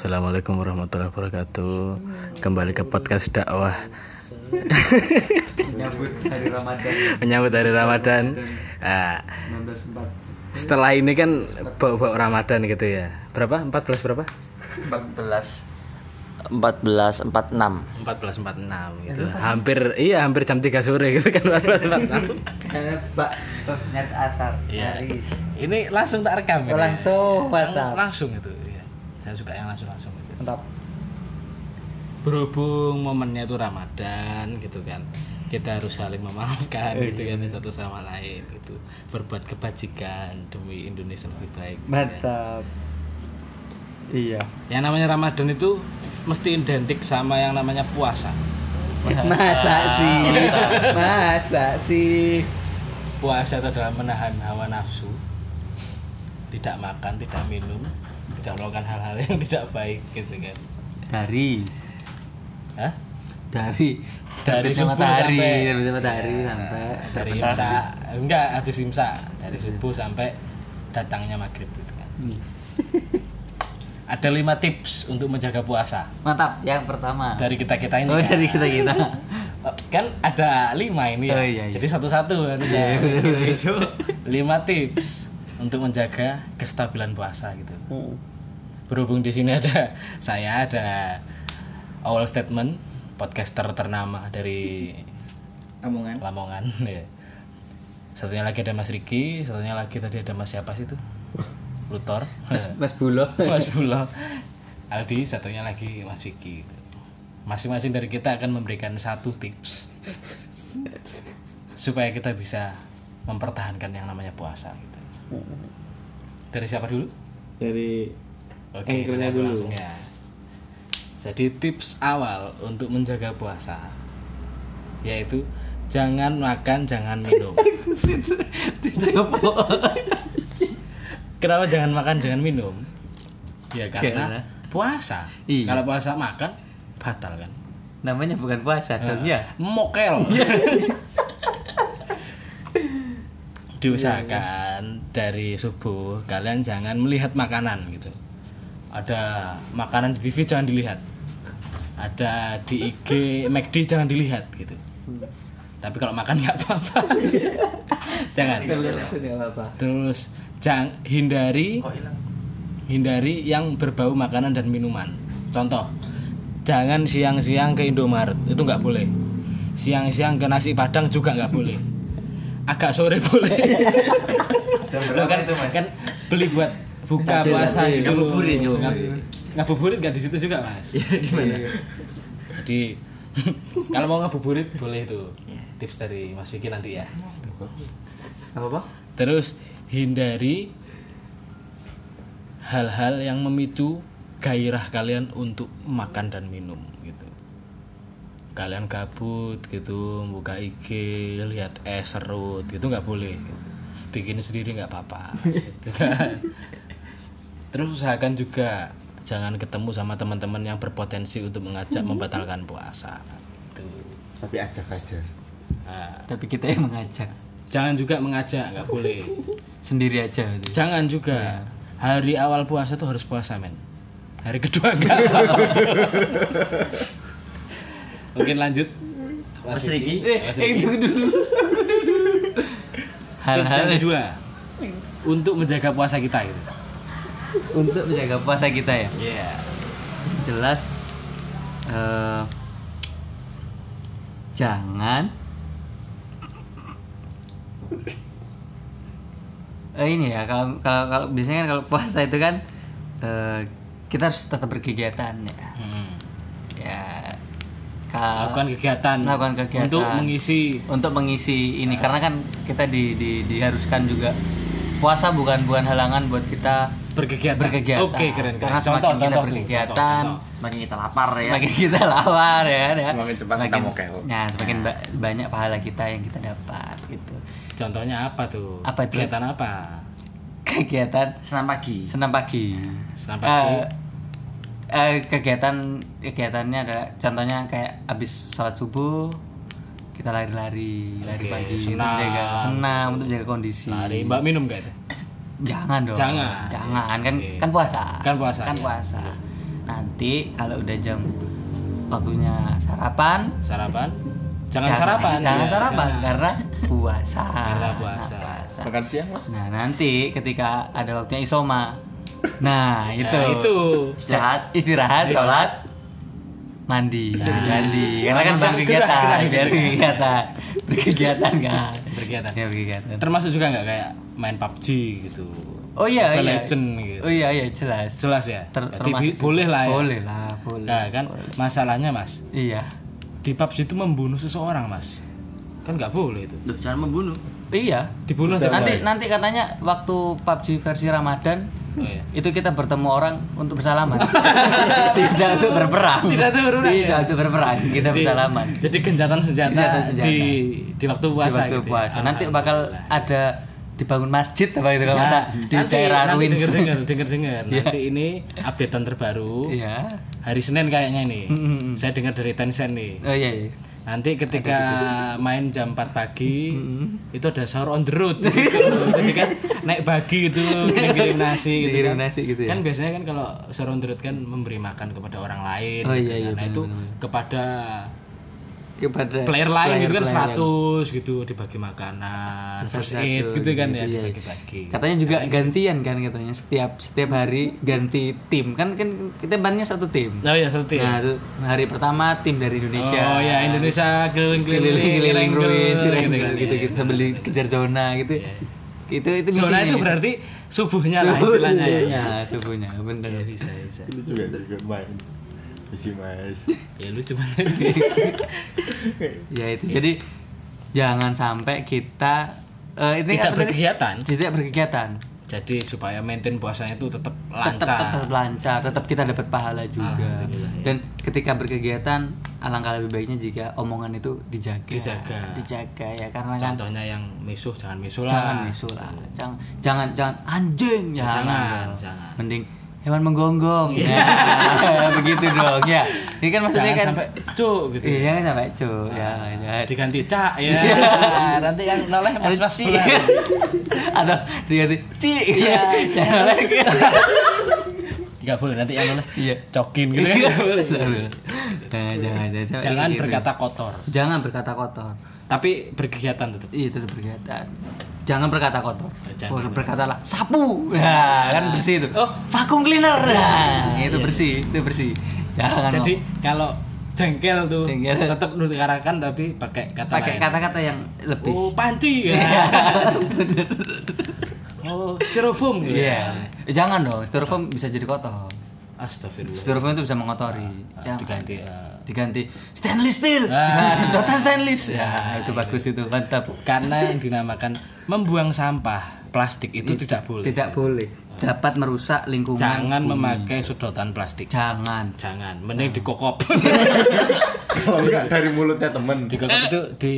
Assalamualaikum warahmatullahi wabarakatuh. Kembali ke podcast dakwah Menyambut hari Ramadan menyambut hari Ramadan. Ah, 1944 setelah ini kan bawa-bawa Ramadan gitu ya. Berapa? 14 berapa? 14 14 46 14.46 gitu. Hampir iya hampir jam 3 sore gitu kan 14.46. Karena Pak Nyat Asar Iya. Ini langsung tak rekam Oh, ini. langsung, mantap. Langsung itu. Iya. Saya suka yang langsung-langsung itu. Mantap berhubung momennya itu Ramadan gitu kan kita harus saling memaafkan Eh, gitu kan iya. satu sama lain gitu berbuat kebajikan demi Indonesia lebih baik gitu kan. Mantap Iya yang namanya Ramadan itu mesti identik sama yang namanya puasa Masa sih Masa sih puasa itu adalah menahan hawa nafsu tidak makan tidak minum tidak melakukan hal-hal yang tidak baik gitu kan. Dari. Hah? Dari. Dari subuh matahari sampai- matahari Ya, sampai dari imsa enggak habis imsa dari subuh sampai datangnya maghrib gitu kan. Hmm. ada lima tips untuk menjaga puasa. Mantap yang pertama. Dari kita kita ini Oh kan. dari kita kita kan ada lima ini ya. Oh, iya, iya. jadi satu-satu harusnya Iya, bener, bener. Gitu. lima tips untuk menjaga kestabilan puasa gitu Hmm. berhubung di sini ada saya ada awal statement podcaster ternama dari Omongan Lamongan ya. Satunya lagi ada Mas Riki, satunya lagi tadi ada Mas siapa sih itu? Lutor. Mas Bulo Mas Bulo. Aldi, satunya lagi Mas Vicky. Masing-masing dari kita akan memberikan satu tips supaya kita bisa mempertahankan yang namanya puasa gitu. Dari siapa dulu? Dari Oke, Anchornya dulu. langsung ya. Jadi tips awal untuk menjaga puasa yaitu jangan makan, jangan minum. Kenapa jangan makan, jangan minum? Ya karena Karena- puasa. Iya. Kalau puasa makan batal kan? Namanya bukan puasa dong ya Mokel. Diusahakan dari subuh kalian jangan melihat makanan gitu. Ada makanan di TV jangan dilihat. Ada di IG McD jangan dilihat gitu. Tapi kalau makan nggak apa-apa. jangan. Terus jangan hindari hindari yang berbau makanan dan minuman. Contoh, jangan siang-siang ke Indomaret, itu nggak boleh. Siang-siang ke nasi padang juga nggak boleh. Agak sore boleh. Loh kan, kan beli buat buka puasa takjil. gitu. Ngabuburit, ngabuburit. Ngab- Ngabuburit nggak di situ juga mas. gimana Jadi kalau mau ngabuburit boleh itu. Tips dari Mas Vicky nanti ya. apa apa Terus hindari hal-hal yang memicu gairah kalian untuk makan dan minum gitu. Kalian gabut gitu, buka IG, lihat es serut gitu nggak boleh. Bikin sendiri nggak apa-apa. gitu kan. Terus usahakan juga jangan ketemu sama teman-teman yang berpotensi untuk mengajak membatalkan puasa. Gitu. tapi acak aja Nah, tapi kita yang mengajak jangan juga mengajak, nggak boleh. sendiri aja gitu. Jangan juga hari awal puasa tuh harus puasa men. Hari kedua enggak. Mungkin lanjut. Mas Riki. Mas Riki. dulu hal-hal kedua untuk menjaga puasa kita gitu. untuk menjaga puasa kita ya Iya. jelas eh, jangan eh, ini ya kalau kalau kalau biasanya kan kalau puasa itu kan eh, kita harus tetap berkegiatan ya Hmm. Ya ka- Lakukan kegiatan. Melakukan kegiatan. untuk mengisi untuk mengisi ini karena kan kita di, di diharuskan juga puasa bukan bukan halangan buat kita berkegiatan. berkegiatan Oke, keren keren. karena Contoh, semakin kita contoh berkegiatan contoh, contoh. semakin kita lapar ya semakin kita lapar ya ya Semakin cepat kita mokel. ya semakin ba- banyak pahala kita yang kita dapat gitu Contohnya apa tuh? Apa itu? Kegiatan apa? kegiatan senam pagi senam pagi Senam pagi. Eh, eh, kegiatan kegiatannya adalah contohnya kayak habis sholat subuh kita lari-lari lari pagi senam. untuk jaga senam untuk jaga kondisi Lari, Mbak minum gak itu? jangan dong Jangan. jangan kan Oke. kan puasa Kan puasa, kan ya. puasa nanti kalau udah jam waktunya sarapan Sarapan? Jangan, sarapan. jangan ya, sarapan jangan. karena puasa Karena puasa. Makan siang mas. nah nanti ketika ada waktunya isoma nah itu Nah, itu. istirahat istirahat sholat mandi mandi karena kan berkegiatan gitu. biar berkegiatan berkegiatan kan Berkegiatan. ya berkegiatan Termasuk juga nggak kayak main PUBG gitu. oh iya Mobile iya Legend gitu. oh iya iya jelas Jelas ya? Ter- termasuk boleh lah ya. boleh lah boleh Nah, kan masalahnya Mas, iya di PUBG itu membunuh seseorang, Mas. Kan nggak boleh itu. Duh, jangan membunuh. Iya Dibunuh aja nanti nanti katanya waktu PUBG versi Ramadan Oh, iya. itu kita bertemu orang untuk bersalaman tidak untuk berperang Tidak untuk berperang, tidak ya. untuk berperang kita Di- bersalaman Jadi gencatan senjata, Gencatan senjata. di di waktu di puasa waktu gitu. ya. puasa nanti bakal ada dibangun masjid apa itu kalau salah, di nanti, daerah nanti Ruins denger denger denger denger Iya. nanti ini updatean terbaru iya hari Senin kayaknya nih Mm-mm. saya dengar dari Tencent nih oh iya, iya. Nanti ketika main jam 4 pagi Mm-hmm. itu ada sahur on the road gitu. jadi kan naik bagi gitu kirim nasi gitu kan. nasi gitu ya. kan biasanya kan kalau sahur on the road kan memberi makan kepada orang lain Oh, gitu iya, iya, kan. nah itu kepada kepada player lain gitu kan 100 gitu dibagi makanan first Satu, aid gitu kan ya iya. dibagi-bagi. Katanya juga gantian kan katanya setiap setiap hari ganti tim. Kan kan kita bannya satu tim. Oh ya seperti nah itu hari pertama tim dari Indonesia. Oh ya Indonesia keliling-keliling keliling-keliling ruins gitu, gitu gitu gitu sambil dikejar zona gitu. Itu itu Zona itu berarti subuhnya lah istilahnya ya. Subuhnya, subuhnya bener. Ya, bisa bisa. Ini juga juga main. Isi mas. Ya lu cuma ya itu jadi jangan sampai kita eh, ini tidak berkegiatan. tidak berkegiatan Jadi supaya maintain puasanya itu tetap tetap lancar. tetap lancar tetap kita dapat pahala juga ya. dan ketika berkegiatan alangkah lebih baiknya jika omongan itu dijaga Dijaga. dijaga ya karena kan Contohnya yang misuh jangan misuh lah. jangan misul lah jangan jangan jangan anjing ya Jangan, jangan. mending hewan menggonggong ya begitu dong ya ini kan maksudnya Jangan kan sampai cuk gitu. iya jangan sampai cu ya, ya. Diganti cak ya. Nanti yang noleh mas-mas Ci. bulan. atau diganti ci Iya. jangan lagi Enggak boleh nanti yang noleh Iya. cokin gitu nggak boleh. jangan jangan jangan Jangan gitu. berkata kotor. jangan berkata kotor Tapi berkegiatan tetap. iya tetap berkata jangan berkata kotor Jangan. Oh, berkatalah sapu ya kan bersih itu oh vacuum cleaner nah, itu Iya. bersih itu bersih jangan Jadi kalau jengkel tuh Jengkel. tetap nutarakan tapi pakai kata pakai kata-kata yang lebih Oh, panci ya. oh, styrofoam gitu. Iya. Eh, Jangan dong, styrofoam bisa jadi kotor. Astagfirullah. Styrofoam itu bisa mengotori. Ah, diganti, ah. diganti stainless steel. Ah. Nah, sedotan stainless. Ya, itu bagus itu, mantap. Karena yang dinamakan membuang sampah plastik itu tidak boleh. Tidak boleh. Dapat merusak lingkungan. Jangan bumi. memakai sedotan plastik. Jangan. Jangan, mending dikokop. Kalau enggak dari mulutnya temen. dikokop itu di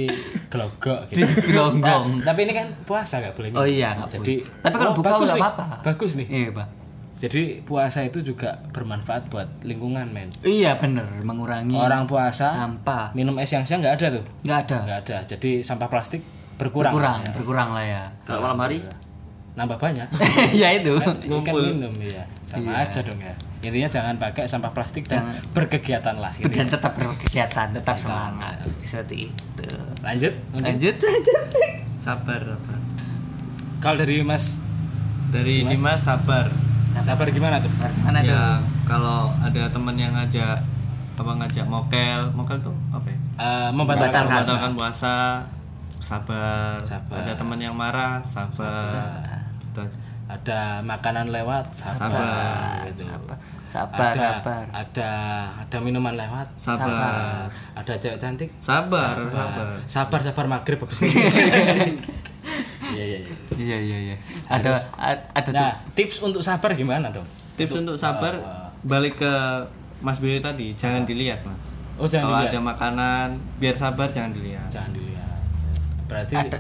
gelogok gitu. Digelonggong. Nah, tapi ini kan puasa nggak boleh. Oh iya, nggak Jadi boleh. Tapi kalau oh, buka bagus nggak nih. apa-apa. Bagus nih. Iya, Pak. Jadi puasa itu juga bermanfaat buat lingkungan, men. Iya, bener, mengurangi Orang puasa sampah. minum es yang siang nggak ada tuh. Nggak ada. Nggak ada. Jadi sampah plastik berkurang. Berkurang, berkurang lah ya. Kalau malam hari Nambah banyak. ya itu. kan ikan minum ya sama aja dong ya intinya jangan pakai sampah plastik dan Jangan. berkegiatan lah gitu. Dan tetap berkegiatan, tetap semangat. Seperti itu. lanjut mungkin. Lanjut, lanjut. sabar sabar kalau dari mas dari Dimas sabar sabar gimana tuh Mana tuh? ya kalau ada teman yang ngajak apa ngajak mokel mokel tuh apa ya? Eh, membatalkan puasa. membatalkan puasa sabar. Sabar. ada teman yang marah sabar, Gitu aja. ada makanan lewat sabar, Sabar. gitu. Sabar, ada, sabar. ada ada minuman lewat sabar ada cewek cantik sabar sabar sabar sabar maghrib habis iya iya iya Iya iya iya. Ada ada tuh. nah tips untuk sabar gimana dong tips untuk sabar balik ke Mas Billy tadi jangan dilihat Mas Oh, jangan kalau dilihat. ada makanan biar sabar jangan dilihat jangan dilihat berarti Ada.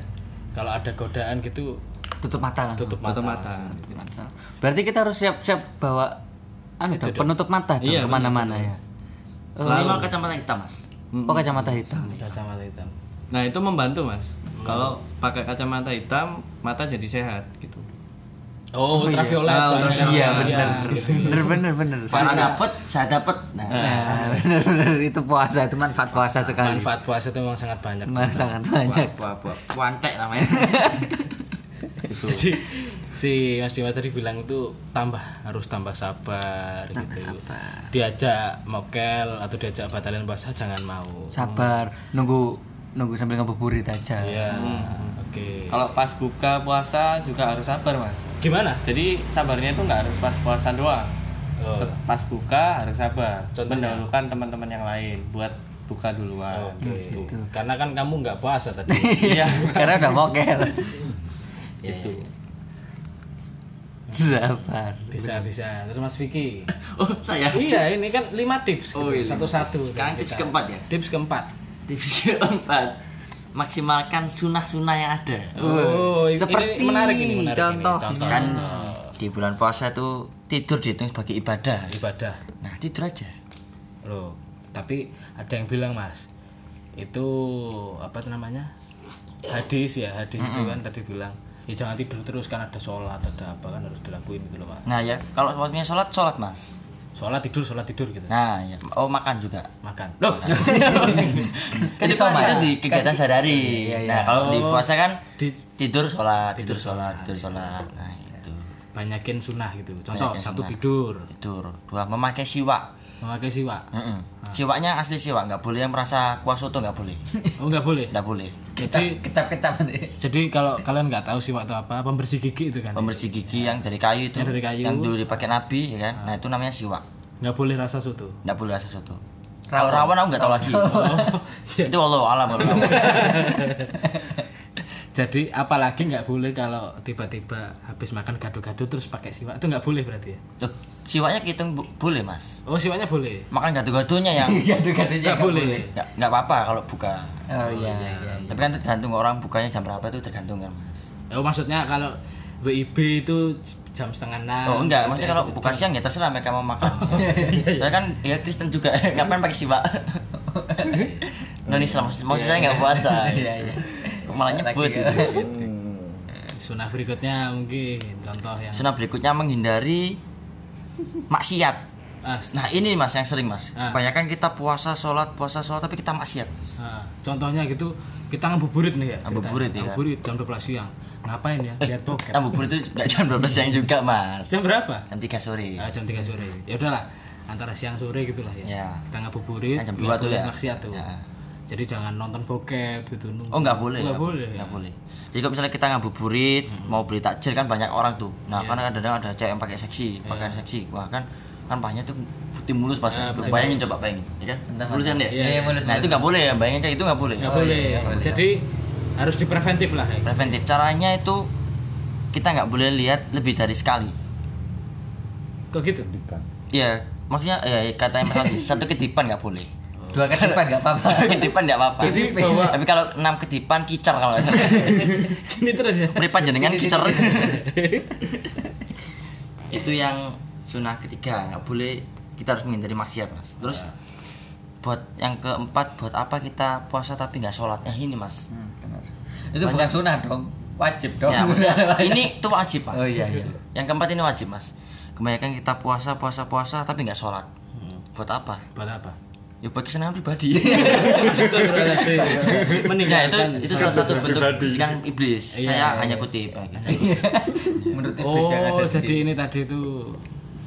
kalau ada godaan gitu tutup mata langsung. tutup mata, tutup mata langsung. Berarti kita harus siap-siap bawa anu dong, penutup mata dong Iya, ke mana-mana ya. Selalu kacamata hitam mas. Oh kacamata hitam. kacamata hitam Nah itu membantu mas. Kalau pakai kacamata hitam, mata jadi sehat gitu. Oh, ultraviolet. Oh, soalnya ultraviolet. Iya, siang, bener. gitu. Bener bener bener. Para dapet, saya dapet. Nah, Nah, bener bener itu puasa itu manfaat puasa sekali. Manfaat puasa itu memang sangat banyak. Nah, sangat banyak. buah buah wantek namanya. Jadi si Mas Dimas tadi bilang itu tambah harus tambah sabar gitu. Diajak mokel atau diajak batalion puasa jangan mau. Sabar, nunggu nunggu sambil ngabuburit aja. Iya. Oke. Kalau pas buka puasa juga harus sabar mas. Gimana? Jadi sabarnya itu nggak harus pas puasa doang. Oh. Pas buka harus sabar. Contohnya? Mendahulukan teman-teman yang lain buat buka duluan. Oke. Karena kan kamu nggak puasa tadi. Iya. Karena udah mokel. Itu. Sabar. Bisa bisa. Terus Mas Vicky. Oh, saya. iya, ini kan lima tips. Oh, gitu, iya, Satu-satu. Sekarang tips keempat ya? Tips keempat. Tips keempat. Maksimalkan sunah-sunah yang ada. Oh, ini- Seperti ini menarik ini menarik contoh. ini. Contoh. Kan contoh. di bulan puasa tuh tidur dihitung sebagai ibadah. ibadah. Nah, tidur aja. Loh, tapi ada yang bilang Mas, itu apa namanya? Hadis ya, hadis itu kan tadi bilang, ya jangan tidur terus kan ada sholat, ada apa kan harus dilakuin gitu loh Pak. Nah, ya kalau waktunya sholat, sholat mas. Sholat tidur, sholat tidur gitu. Nah, ya. Oh, makan juga. Makan. Loh, Kan Jadi itu di kegiatan sehari. Iya, iya. Nah, kalau di Oh. puasa kan Di- tidur sholat, tidur sholat, tidur sholat. Nah, itu. banyakin sunnah gitu. Contoh Banyakin satu sunnah. tidur, Tidur. Dua, memakai siwak. Memakai siwak. Mm-mm. Siwaknya asli siwak, nggak boleh yang merasa kuas soto nggak boleh, Oh nggak boleh. nggak boleh. Jadi Kecap-kecap nanti. jadi kalau kalian nggak tahu siwak itu apa, pembersih gigi itu kan. Pembersih gigi yang dari kayu itu, Yang dari kayu. yang dulu dipakai nabi, ya kan? Nah itu namanya siwak, Nggak boleh rasa soto. nggak boleh rasa soto. Kalau rawon aku nggak tahu lagi. iya. itu Allah alam. Jadi apalagi nggak boleh kalau tiba-tiba habis makan gado-gado terus pakai siwak itu nggak boleh berarti ya? Loh, siwaknya kita bu- boleh mas. Oh siwaknya boleh. Makan gado-gadonya yang Gaduh-gaduhnya Nggak boleh. nggak apa-apa kalau buka. Oh iya iya. iya. Tapi kan tergantung orang bukanya jam berapa itu tergantung kan mas. Oh maksudnya kalau WIB itu jam setengah enam. Oh enggak, maksudnya kalau buka siang ya terserah mereka mau makan. Saya kan ya Kristen juga, ngapain pakai siwak? Non Islam, maksud saya nggak puasa. Iya iya. Malah nyebut gitu. Sunah berikutnya mungkin contoh yang. Sunnah berikutnya menghindari maksiat. Ah, Nah ini mas yang sering mas. Ah. Kebanyakan kita puasa sholat puasa sholat tapi kita maksiat. Ah, contohnya gitu kita ngabuburit nih ya. Ngabuburit, ya kan? Ngabuburit jam 12 siang. Ngapain ya? Lihat bokep. Ngabuburit itu nggak jam 12 siang juga mas. Jam berapa? Jam 3 sore. Ah, jam 3 sore. Ya udahlah, antara siang sore gitulah ya. Ya. Kita ngabuburit. Kan jam nggak 2 tuh ya. Maksiat tuh. Ya. Jadi jangan nonton bokep gitu. nunggu. Oh nggak boleh. Nggak boleh. Nggak ya. boleh. Jadi kalau misalnya kita ngabuburit mau beli takjil kan banyak orang tuh. Nah karena kadang-kadang ada cewek yang pakai seksi, pakaian seksi. Wah kan kan pahanya tuh putih mulus pas. Ah, betul. bayangin coba bayangin, ya kan? Mulus kan ya? Iya, iya, mulus, Nah itu nggak boleh ya, bayangin kayak itu nggak boleh. Nggak boleh. Jadi harus dipreventif lah. ya. Preventif caranya itu kita nggak boleh lihat lebih dari sekali. Kok gitu? Ya maksudnya ya kata yang pertama satu ketipan nggak boleh. Dua ketipan nggak apa-apa. ketipan nggak apa-apa. Jadi bahwa- Tapi kalau enam ketipan kicer kalau. Gini terus ya. Meripat jenengan kicer. itu yang sunnah ketiga nggak boleh kita harus menghindari maksiat mas terus buat yang keempat buat apa kita puasa tapi nggak sholat yang ini mas Hmm, benar. Itu bukan sunnah dong, wajib dong. ya, ini tuh wajib mas Oh, iya, iya. yang keempat ini wajib mas kebanyakan kita puasa puasa puasa tapi nggak sholat buat apa Buat apa? Ya buat kesenangan pribadi ya itu itu salah satu bentuk bisikan iblis Iya, saya iya, hanya iya. kutip ya, gitu. Menurut iblis yang ada Oh, di- jadi ini tadi itu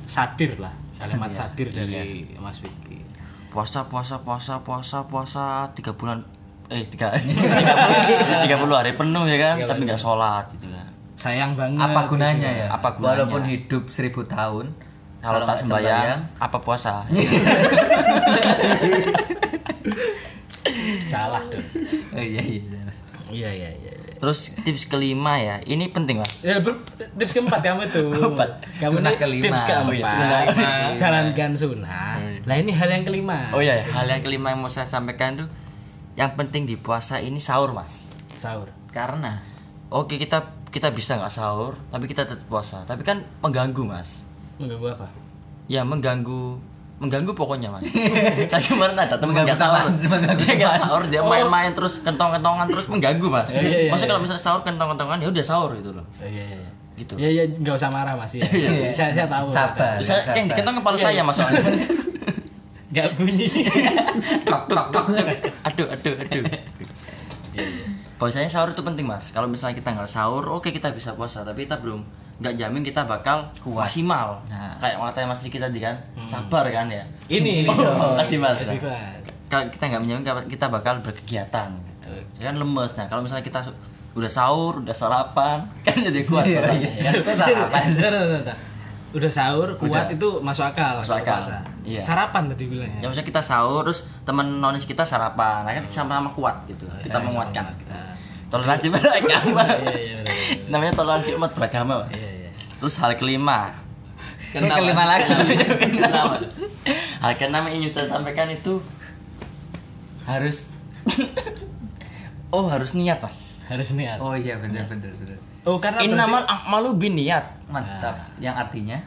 satir lah. Kalimat satir dari Mas Vicky. puasa puasa puasa puasa puasa tiga bulan eh tiga tiga puluh hari penuh ya kan tapi nggak sholat gitu kan Sayang banget. apa gunanya ya? Apa gunanya? Walaupun hidup seribu tahun, kalau tak sembahyang apa puasa Salah dong. Oh iya iya. iya. Iya, iya, iya. terus tips kelima ya ini penting mas Ya, tips keempat kamu itu. Kamu Sunnah ini kelima. Tips keempat. Oh iya, sunnah kelima. Jalankan sunnah. Lah ini hal yang kelima. oh ya hal yang kelima yang mau saya sampaikan tuh yang penting di puasa ini sahur mas Sahur. Karena oke kita kita bisa nggak sahur tapi kita tetap puasa tapi kan mengganggu mas Mengganggu apa? ya mengganggu mengganggu pokoknya mas saya kemarin ada temen nggak sahur dia nggak apaan? sahur dia main-main terus kentong-kentongan terus mengganggu mas Iya, iya, iya, maksudnya iya. kalau misalnya sahur kentong-kentongan ya udah sahur gitu loh Oh, iya, iya. iya. gitu Ya ya nggak usah marah mas ya. saya saya tahu. saya Sabar. bisa sabar. yang dikentang kepala saya mas soalnya Nggak bunyi. Tok, tok, tok. aduh aduh aduh Bahwasanya sahur itu penting mas. Kalau misalnya kita nggak sahur, oke kita bisa puasa, tapi kita belum nggak jamin kita bakal maksimal. Nah. Kayak katanya mas Riki tadi kan, sabar kan ya. Ini ini. Oh, pasti mas. Pasti, Mas. Kalau kita nggak menjamin kita bakal berkegiatan, gitu. Ya kan lemes. Nah kalau misalnya kita udah sahur, udah sarapan, kan jadi kuat. Iya, iya. ya kan? Bentar. Udah sahur, kuat itu masuk akal. Masuk akal. puasa. Iya. Sarapan tadi Ya bilangnya. misalnya kita sahur, terus temen nonis kita sarapan, nah kan sama-sama kuat gitu. Kita menguatkan. Nah, Toleransi beragama. Iya, iya, benar. Namanya toleransi umat beragama, Mas. Iya, iya. Terus hal kelima. Kok kelima lagi. Kenapa? Hal keenam yang ingin saya sampaikan itu harus Oh, harus niat, Mas. Harus niat. Oh iya benar benar benar. Oh, karena Innamal berarti- a'malu bin niat. Mantap. Yang artinya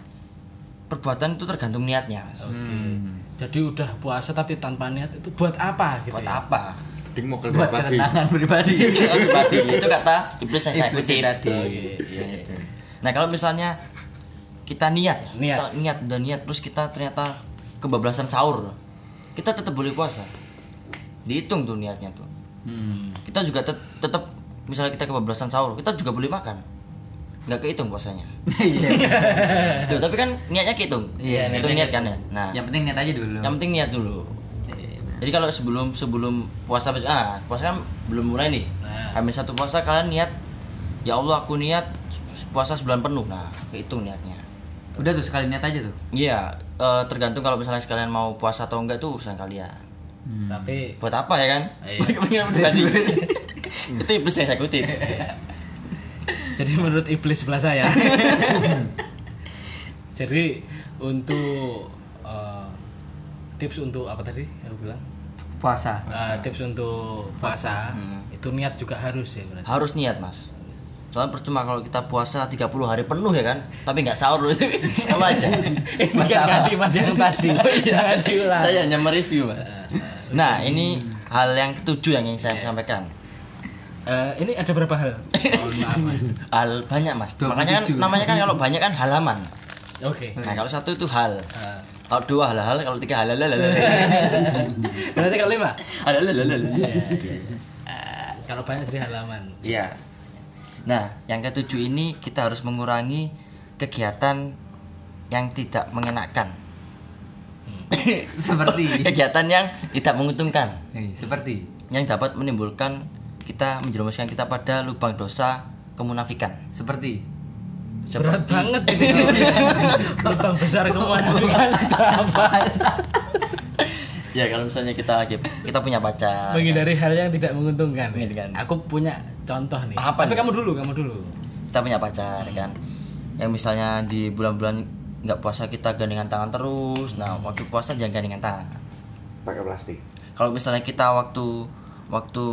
Perbuatan itu tergantung niatnya, Mas. hmm, jadi udah puasa tapi tanpa niat itu buat apa gitu Buat ya? apa? Ding mau buat pribadi. ketenangan pribadi. Itu kata iblis yang saya kutip. tadi. Oh, iya, iya, iya. Nah kalau misalnya kita niat, Niat. kita niat dan niat terus kita ternyata kebablasan sahur, kita tetap boleh puasa. Dihitung tuh niatnya tuh. Hmm. Kita juga tet- tetap misalnya kita kebablasan sahur, kita juga boleh makan. Nggak kehitung puasanya. Iya. Tuh, tapi kan niatnya kehitung. Iya, itu niat kan ya. Nah, Yang penting niat aja dulu. yang penting niat dulu. Jadi kalau sebelum sebelum puasa ah puasa kan belum mulai nih. Nah. Hamil satu puasa kalian niat ya Allah aku niat puasa sebulan penuh. Nah, kehitung niatnya. Udah tuh sekali niat aja tuh. Iya, eh, tergantung kalau misalnya sekalian mau puasa atau enggak itu urusan kalian. Hmm. Tapi Buat apa ya kan? Iya. itu iblis yang saya kutip. jadi menurut iblis sebelah saya. jadi untuk tips untuk apa tadi aku bilang? Puasa. Eh, tips untuk puasa Hmm. itu niat juga harus ya berarti. Harus niat, Mas. Soalnya percuma kalau kita puasa 30 hari penuh ya kan, tapi nggak sahur apa aja. Bukan kalimat yang tadi. Jangan diulang. Saya hanya mereview, Mas. Nah, ini hal yang ketujuh yang ingin saya sampaikan. Eh, ini ada berapa hal? Mohon maaf mas. Hal banyak, Mas. Makanya kan namanya kan kalau banyak kan halaman. Oke. Nah, kalau satu itu hal. Eh, Kalau dua halal, kalau tiga halal, halal, berarti kalau lima? halal, halal. Eh, Kalau banyak jadi halaman. Iya. Nah, yang ketujuh ini kita harus mengurangi kegiatan yang tidak mengenakan. seperti. kegiatan yang tidak menguntungkan, seperti. yang dapat menimbulkan kita menjerumuskan kita pada lubang dosa kemunafikan. Seperti. Berat banget ini. Lubang besar ke mana kan apa? Ya kalau misalnya kita kita punya pacar, Menghindari hal yang tidak menguntungkan. Menguntungkan. Aku punya contoh nih. Apa Tapi nih, kamu dulu, kamu dulu. kita punya pacar kan, yang misalnya di bulan-bulan nggak puasa kita gandengan tangan terus, nah waktu puasa jangan gandengan tangan. Pakai plastik. Kalau misalnya kita waktu waktu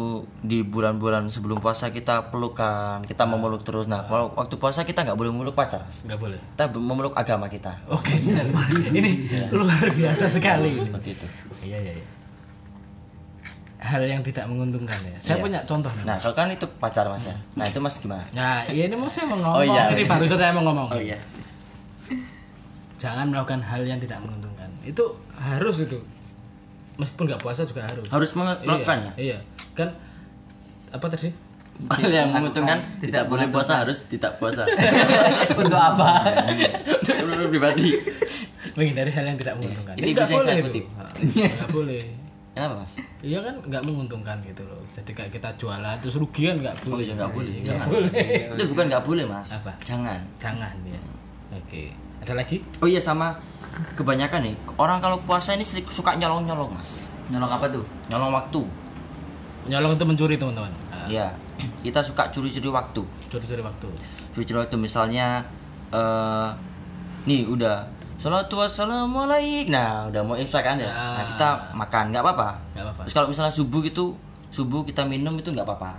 di bulan-bulan sebelum puasa kita pelukan, kita memeluk terus. Nah, kalau waktu puasa kita nggak boleh memeluk pacar, Mas. Enggak boleh. kita memeluk agama kita. Oke, siap. ini luar biasa sekali. Seperti itu. Iya, iya, iya. Hal yang tidak menguntungkan ya. Saya Iya. punya contoh nih. Nah, kalau kan itu pacar mas ya. Nah itu mas gimana? Nah, iya ini mau saya mau ngomong. Oh, iya. Ini baru saya mau ngomong. iya. Jangan melakukan hal yang tidak menguntungkan. Itu harus itu. Meskipun nggak puasa juga harus. Harus melakukannya. Iya, iya. Kan apa tadi? Yang menguntungkan tidak boleh puasa harus tidak puasa. Untuk apa? Untuk pribadi. Menghindari hal yang tidak menguntungkan. Ini bisa saya boleh itu. kutip. Nggak boleh. Kenapa mas? Iya kan nggak menguntungkan gitu loh. Jadi kayak kita jualan terus rugi kan nggak boleh. Oh iya nggak boleh. Jangan. boleh. Itu bukan nggak boleh mas. Apa? Jangan. Jangan ya. Oke. Ada lagi? Oh iya sama kebanyakan nih orang kalau puasa ini sering suka nyolong nyolong mas. Nyolong apa tuh? Nyolong waktu. Nyolong itu mencuri teman-teman. Ah, Iya. Kita suka curi-curi waktu. Curi-curi waktu. Curi-curi waktu misalnya eh nih udah Salatu wassalamu alaik. Nah, udah mau imsak kan ya. Nah, Ah. kita makan nggak apa-apa. Nggak apa-apa. Terus kalau misalnya subuh gitu, subuh kita minum itu nggak apa-apa.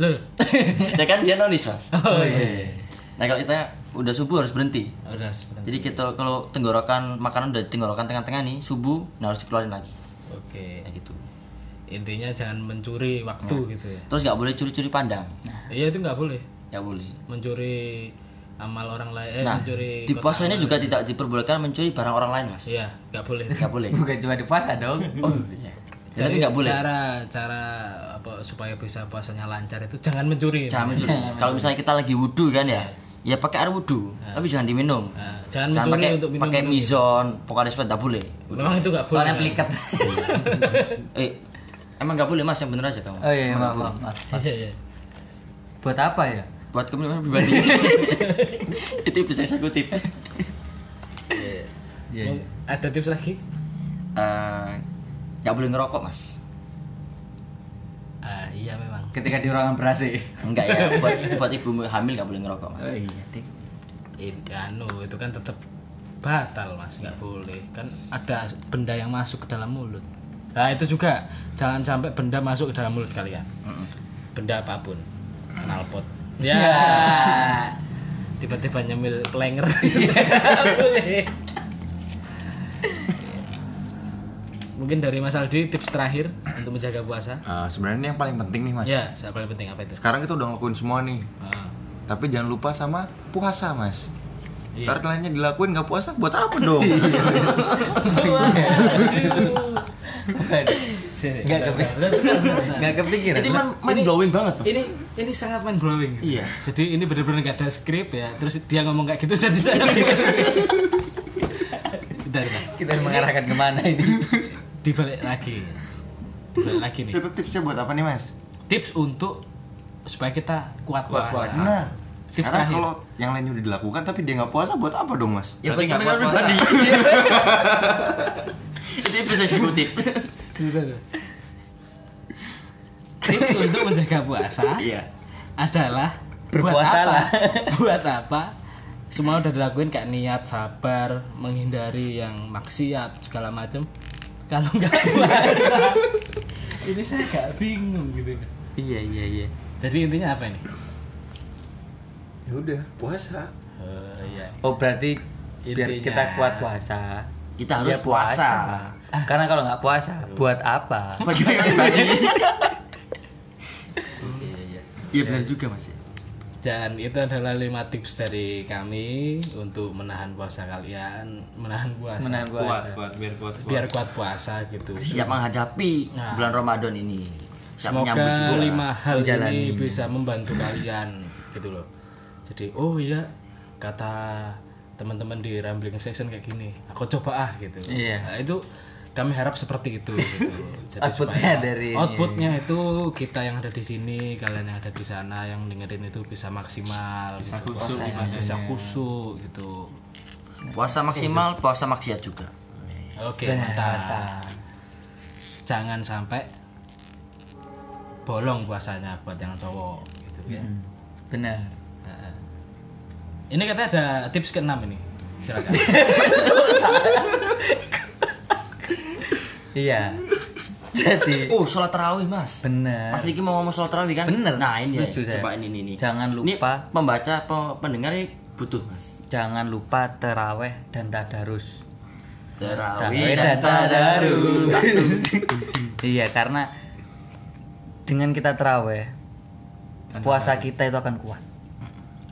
Loh. ya kan dia nonis mas. Oh iya. Nah kalau kita udah subuh harus berhenti. Udah sebentar. Jadi kita kalau tenggorokan makanan udah tenggorokan tengah-tengah nih subuh, nah harus dikeluarin lagi. Oke. Kayak gitu. Intinya jangan mencuri waktu gitu ya. Terus nggak boleh curi-curi pandang. Iya itu nggak boleh. Nggak boleh. Mencuri amal orang lain eh, Nah, mencuri di kotak puasa ini amal. juga tidak diperbolehkan mencuri barang orang lain, Mas. iya nggak boleh Nggak boleh. bukan cuma di puasa dong Oh, iya. Tapi nggak boleh. cara cara apa supaya bisa puasanya lancar itu jangan mencuri Jangan mencuri. Kalau misalnya kita lagi wudhu kan ya, ya pakai air wudhu, tapi jangan diminum. Nah, jangan Jangan pakai untuk minum pakai minum. mizon, pokoknya respect nggak boleh. memang itu nggak boleh soalnya pelikat Eh, emang nggak boleh mas, yang bener aja kamu. oh iya Emang maaf maaf, boleh. maaf. iya iya buat apa ya Buat kepentingan pribadi. Itu bisa saya kutip. iya Mau- ada tips lagi Eh, Nggak boleh ngerokok mas. Ah iya memang. Ketika di ruangan berasi Enggak ya, buat buat ibu hamil nggak boleh ngerokok mas. oh iya dik. Ini anu itu kan tetap batal mas. Nggak boleh. Kan ada benda yang masuk ke dalam mulut. Nah itu juga jangan sampai benda masuk ke dalam mulut kalian. Mm-mm. benda apa pun. Knalpot ya. Tiba-tiba nyemil klenger. Nggak boleh mungkin dari Mas Aldi tips terakhir untuk menjaga puasa. Ah, sebenarnya ini yang paling penting nih mas. Ya saya paling penting apa itu? Sekarang kita udah ngelakuin semua nih. Ah, tapi jangan lupa sama puasa mas. Iya. Ntar kaliannya dilakuin nggak puasa buat apa dong? sini, Nggak kepikiran. nggak kepikiran. Itu man, mind blowing banget mas. ini ini sangat mind blowing. Iya. jadi ini benar-benar nggak ada skrip ya. Terus dia ngomong kayak gitu saya tidak kita mengarahkan ke mana ini dibalik lagi dibalik lagi nih Itu tipsnya buat apa nih mas? tips untuk supaya kita kuat, puasa. Nah, Tips sekarang terakhir. kalau yang lainnya udah dilakukan tapi dia nggak puasa buat apa dong mas? Ya Berarti buat nggak kuat pribadi. Itu bisa saya kutip. tips untuk menjaga puasa Iya. adalah Berpuasalah. buat apa? buat apa? Semua udah dilakuin kayak niat, sabar, menghindari yang maksiat segala macem. Kalau nggak puasa, ini saya gak bingung gitu. iya iya iya Jadi intinya apa ini? Ya udah puasa. Oh iya. oh berarti biar Intinya. kita kuat puasa Kita harus ya puasa. karena kalau nggak puasa buat apa Buat kepentingan pribadi. Iya benar juga mas. Dan itu adalah lima tips dari kami untuk menahan puasa kalian, menahan puasa, menahan kuat puasa kuat biar kuat kuat biar kuat puasa gitu. Siap menghadapi Nah. bulan Ramadan ini. Siap menyambut Semoga lima hal ini Menjalani. bisa membantu kalian gitu loh. Jadi oh iya kata teman-teman di Rambling Session kayak gini, aku coba ah gitu. Iya. Nah, itu kami harap seperti itu gitu. Jadi Outputnya dari ini. outputnya itu kita yang ada di sini, kalian yang ada di sana yang dengerin itu bisa maksimal, bisa kusuk bisa kusuk gitu. Puasa maksimal, puasa maksiat juga. Oke, mantap. Jangan sampai bolong puasanya buat yang cowok gitu ya. Benar Ini katanya ada tips keenam ini. Silakan. iya jadi Oh, sholat tarawih mas. benar Mas Diki mau ngomong sholat tarawih kan? Bener, Nah ini ya, setuju saya. coba ini, ini, ini. Jangan Ini lupa. pembaca, pe- pendengar ini butuh mas. jangan lupa teraweh dan tadarus Tarawih Taraweh dan tadarus. iya karena dengan kita teraweh puasa kita itu akan kuat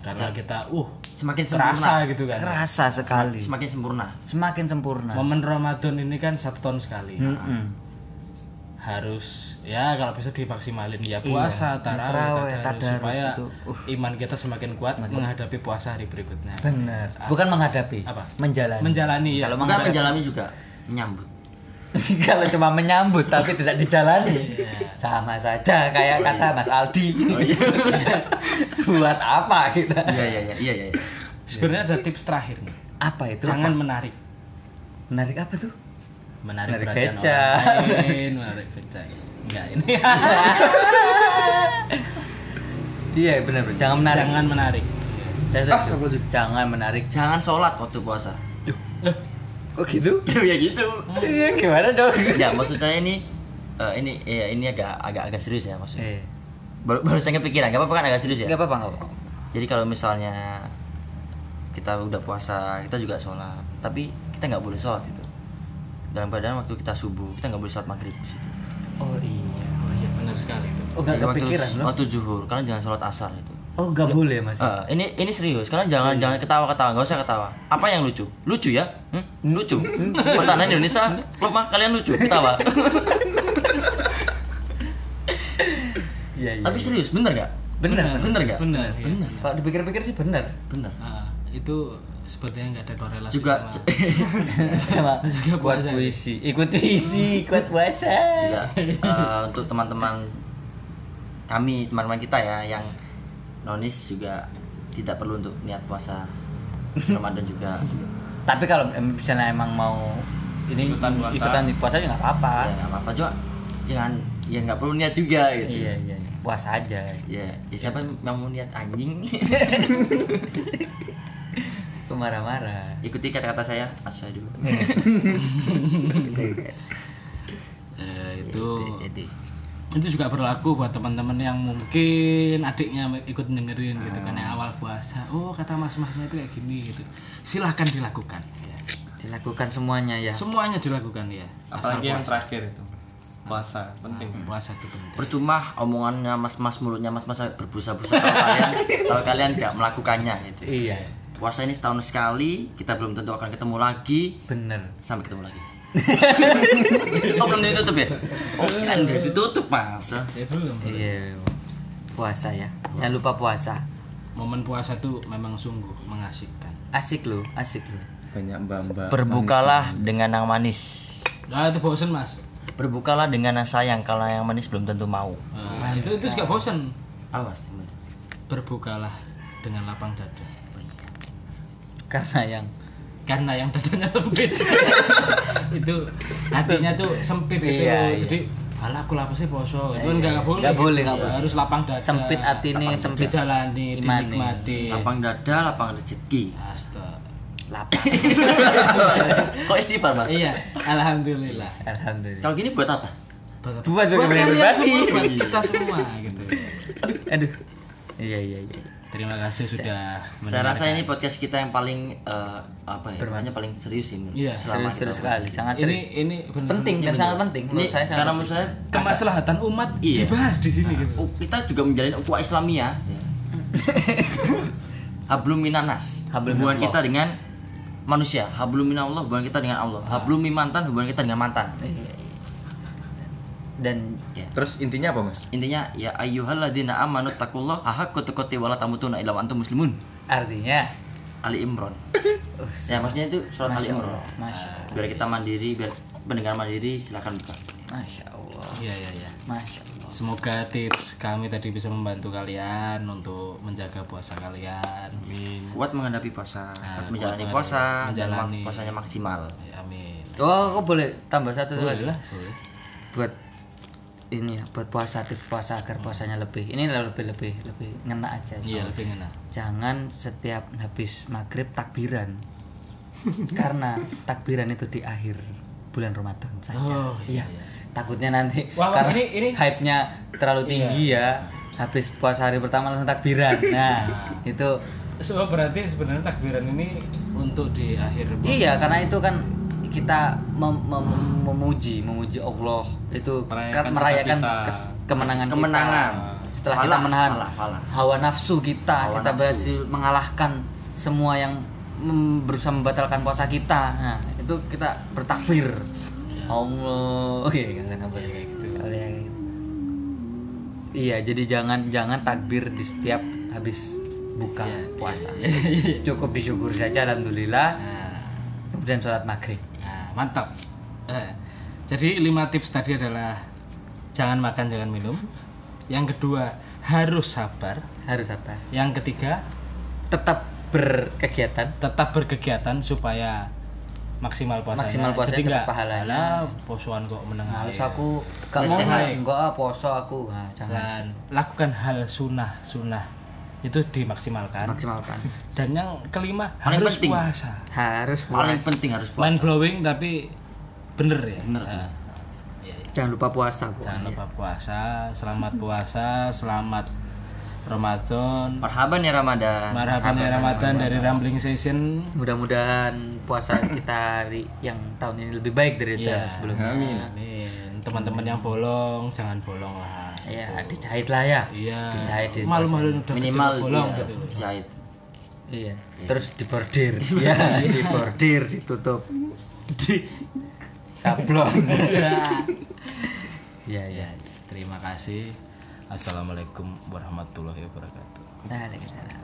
Karena kita uh Semakin sempurna. terasa gitu kan. kerasa sekali Semakin sempurna. semakin sempurna Momen Ramadan ini kan satu tahun sekali. Mm-mm. Harus ya kalau bisa dimaksimalin ya puasa, Iya, tarawih, tadarus, tadarus supaya itu, uh. iman kita semakin kuat menghadapi puasa hari berikutnya. benar bukan menghadapi Apa? menjalani Menjalani ya. Bukan menjalani juga, menyambut. kalau cuma menyambut tapi tidak dijalani Iya. sama saja kayak kata Mas Aldi Oh, iya. buat apa kita Iya iya iya iya. iya. Sebenarnya ada tips terakhir nih. apa itu Jangan menarik. menarik apa tuh Menarik, Menarik perhatian beca. orang lain, menarik beca. Enggak ini. iya benar benar jangan menarik Jangan menarik. Ah, apa jangan menarik Jangan sholat waktu puasa. Loh, kok gitu ya gitu. iya gimana dong Ya maksud saya ini eh, ini ya ini agak agak agak serius ya maksudnya. eh Baru, baru saya kepikiran, gak apa-apa kan agak serius ya. nggak apa-apa nggak apa-apa Jadi kalau misalnya kita udah puasa, kita juga sholat, tapi kita nggak boleh sholat itu. Dalam keadaan waktu kita subuh, kita nggak boleh sholat maghrib di situ. Oh iya, oh iya benar sekali itu. oh nggak Jadi waktu, kepikiran loh waktu zuhur, kalian jangan sholat asar itu. Oh, nggak boleh Mas. Eh, ini ini serius, kalian jangan jangan ketawa-ketawa, nggak usah ketawa. Apa yang lucu? Lucu ya? Hmm? Lucu. Pertahanan Indonesia lemah, kalian lucu, ketawa. Iya, iya. Tapi serius, bener gak? Bener, bener gak? Bener, iya. bener. Kalau dipikir-pikir sih benar. Bener. Ah, itu sepertinya nggak ada korelasi Juga sama- Sama Jaga buat puasa. puisi, ikut puisi, ikut puasa. juga eh, untuk teman-teman kami teman-teman kita ya yang nonis juga tidak perlu untuk niat puasa Ramadan juga Tapi kalau misalnya emang mau ini Ikutan puasa. ikutan di puasa ya nggak apa-apa. ya nggak apa-apa juga jangan ya nggak perlu niat juga gitu Iya, iya, iya. Puasa aja. ya, ya siapa yang mau niat anjing Itu marah-marah. ikuti kata-kata saya asyhadu Eh, itu itu juga berlaku buat teman-teman yang mungkin adiknya ikut dengerin gitu kan yang awal puasa. Oh kata mas-masnya itu kayak gini gitu. Silahkan dilakukan. Ya. Dilakukan semuanya ya. semuanya dilakukan ya. Asal apalagi yang puasa. terakhir itu. Puasa penting. puasa itu penting. Percuma omongannya mas-mas mulutnya mas-mas berbusa-busa kalau kalian kalau kalian nggak melakukannya gitu. Iya. puasa ini setahun sekali kita belum tentu akan ketemu lagi. Bener. sampai ketemu lagi oh belum ditutup ya? Oh kira udah ditutup mas? Ya belum Iya. Puasa ya. Jangan lupa puasa. momen puasa tuh memang sungguh mengasihkan Asik loh, asik loh. banyak mbak-mbak berbukalah dengan yang manis. Nah itu bosen mas. Berbukalah dengan yang sayang kalau yang manis belum tentu mau. Nah, itu itu juga bosen. Awas berbukalah dengan lapang dada. Karena yang karena yang dadanya sempit itu hatinya tuh sempit gitu Iya, iya. jadi alah aku lapar sih poso itu kan nggak boleh Nggak boleh, gitu. nggak boleh. harus lapang dada sempit hati nih, sempit dijalani Imani. dinikmati lapang dada lapang rezeki Astaga. lapar. kok istighfar mas iya alhamdulillah Alhamdulillah. kalau gini buat apa buat, Buat juga kalian berbagi. semua, buat kita semua gitu Aduh. Iya, iya, iya. Terima kasih sudah saya rasa ini podcast kita yang paling eh, apa ya namanya paling serius ini Iya, selama Serius, serius sekali, sangat ini serius. ini benar Penting dan sangat penting. Ini menurut saya. sangat karena menurut saya kemaslahatan umat Iya. dibahas di sini gitu. Uh, kita juga menjalin ukhuwah Islamiyah hablum minanas Hablum hubungan minallah. kita dengan manusia. Hablum minallah hubungan kita dengan Allah. Hablum mimantan hubungan kita dengan mantan. Iya. Dan ya. terus intinya apa mas intinya ya ayyuhalladzina amanu taqullaha haqqa tuqatih wa la tamutunna illa wa antum muslimun artinya Ali Imran Us, ya maksudnya itu surat Ali Masya Imran Allah, Masya Allah. biar kita mandiri biar pendengar mandiri silakan buka Masya Allah. iya iya iya Masya Allah. Semoga tips kami tadi bisa membantu kalian untuk menjaga puasa kalian. Amin. kuat menghadapi puasa Nah, kuat menjalani kuat puasa dan menjalani. puasanya maksimal Ya, Amin. Oh, aku boleh tambah satu lagi Boleh lah, boleh. buat ini ya, buat puasa tips puasa agar puasanya lebih ini lebih lebih lebih ngena aja. Iya, lebih enak. Jangan setiap habis maghrib takbiran. Karena takbiran itu di akhir bulan Ramadan saja. Oh, iya. Takutnya nanti Wah, karena ini- ini- hype-nya terlalu tinggi ya. Habis puasa hari pertama langsung takbiran. Nah, itu So, berarti sebenarnya takbiran ini untuk di akhir puasa. Iya, karena itu kan kita mem- mem- memuji, memuji Allah itu Merayakan kan merayakan kemenangan, Kemenangan. kita. Setelah kita Falah, menahan falah, falah. hawa nafsu kita, Hawa kita nafsu. berhasil mengalahkan semua yang mem- berusaha membatalkan puasa kita. Nah, itu kita bertakbir. Allah. Oke, kayak gitu. Kayak gitu. Iya, jadi jangan jangan takbir di setiap habis buka puasa. Cukup disyukur saja alhamdulillah. Nah, Kemudian sholat maghrib. Mantap. Eh, jadi lima tips tadi adalah jangan makan, jangan minum. Yang kedua harus sabar. Harus apa? Yang ketiga Tetap berkegiatan. tetap berkegiatan supaya maksimal puasanya. Maksimal puasanya Jadi dapat nggak pahalanya. "Alah, posoan kok menengah. Males aku gak mau enggak poso aku. Nah, jangan Dan lakukan hal sunnah sunnah itu dimaksimalkan. maksimalkan. Dan yang kelima Paling harus penting. puasa. Harus paling puasa. penting harus Mind puasa blowing tapi bener ya. Bener. Nah, iya, iya. Jangan lupa puasa, Bu. Jangan lupa puasa. Selamat puasa. Selamat Ramadan. marhaban ya Ramadan Marhaban ya Ramadan dari Rambling Session. Mudah-mudahan puasa kita hari yang tahun ini lebih baik dari Iya. tahun sebelumnya. Amin. Teman-teman yang bolong jangan bolong lah. Ya dijahit lah ya. Iya. Dijahit. Di malu-maluin udah minimal bolong iya, gitu. loh jahit iya. Terus dibordir. Ya dibordir ditutup. Di sablon. Ya ya terima kasih. Assalamualaikum warahmatullahi wabarakatuh. Waalaikumsalam.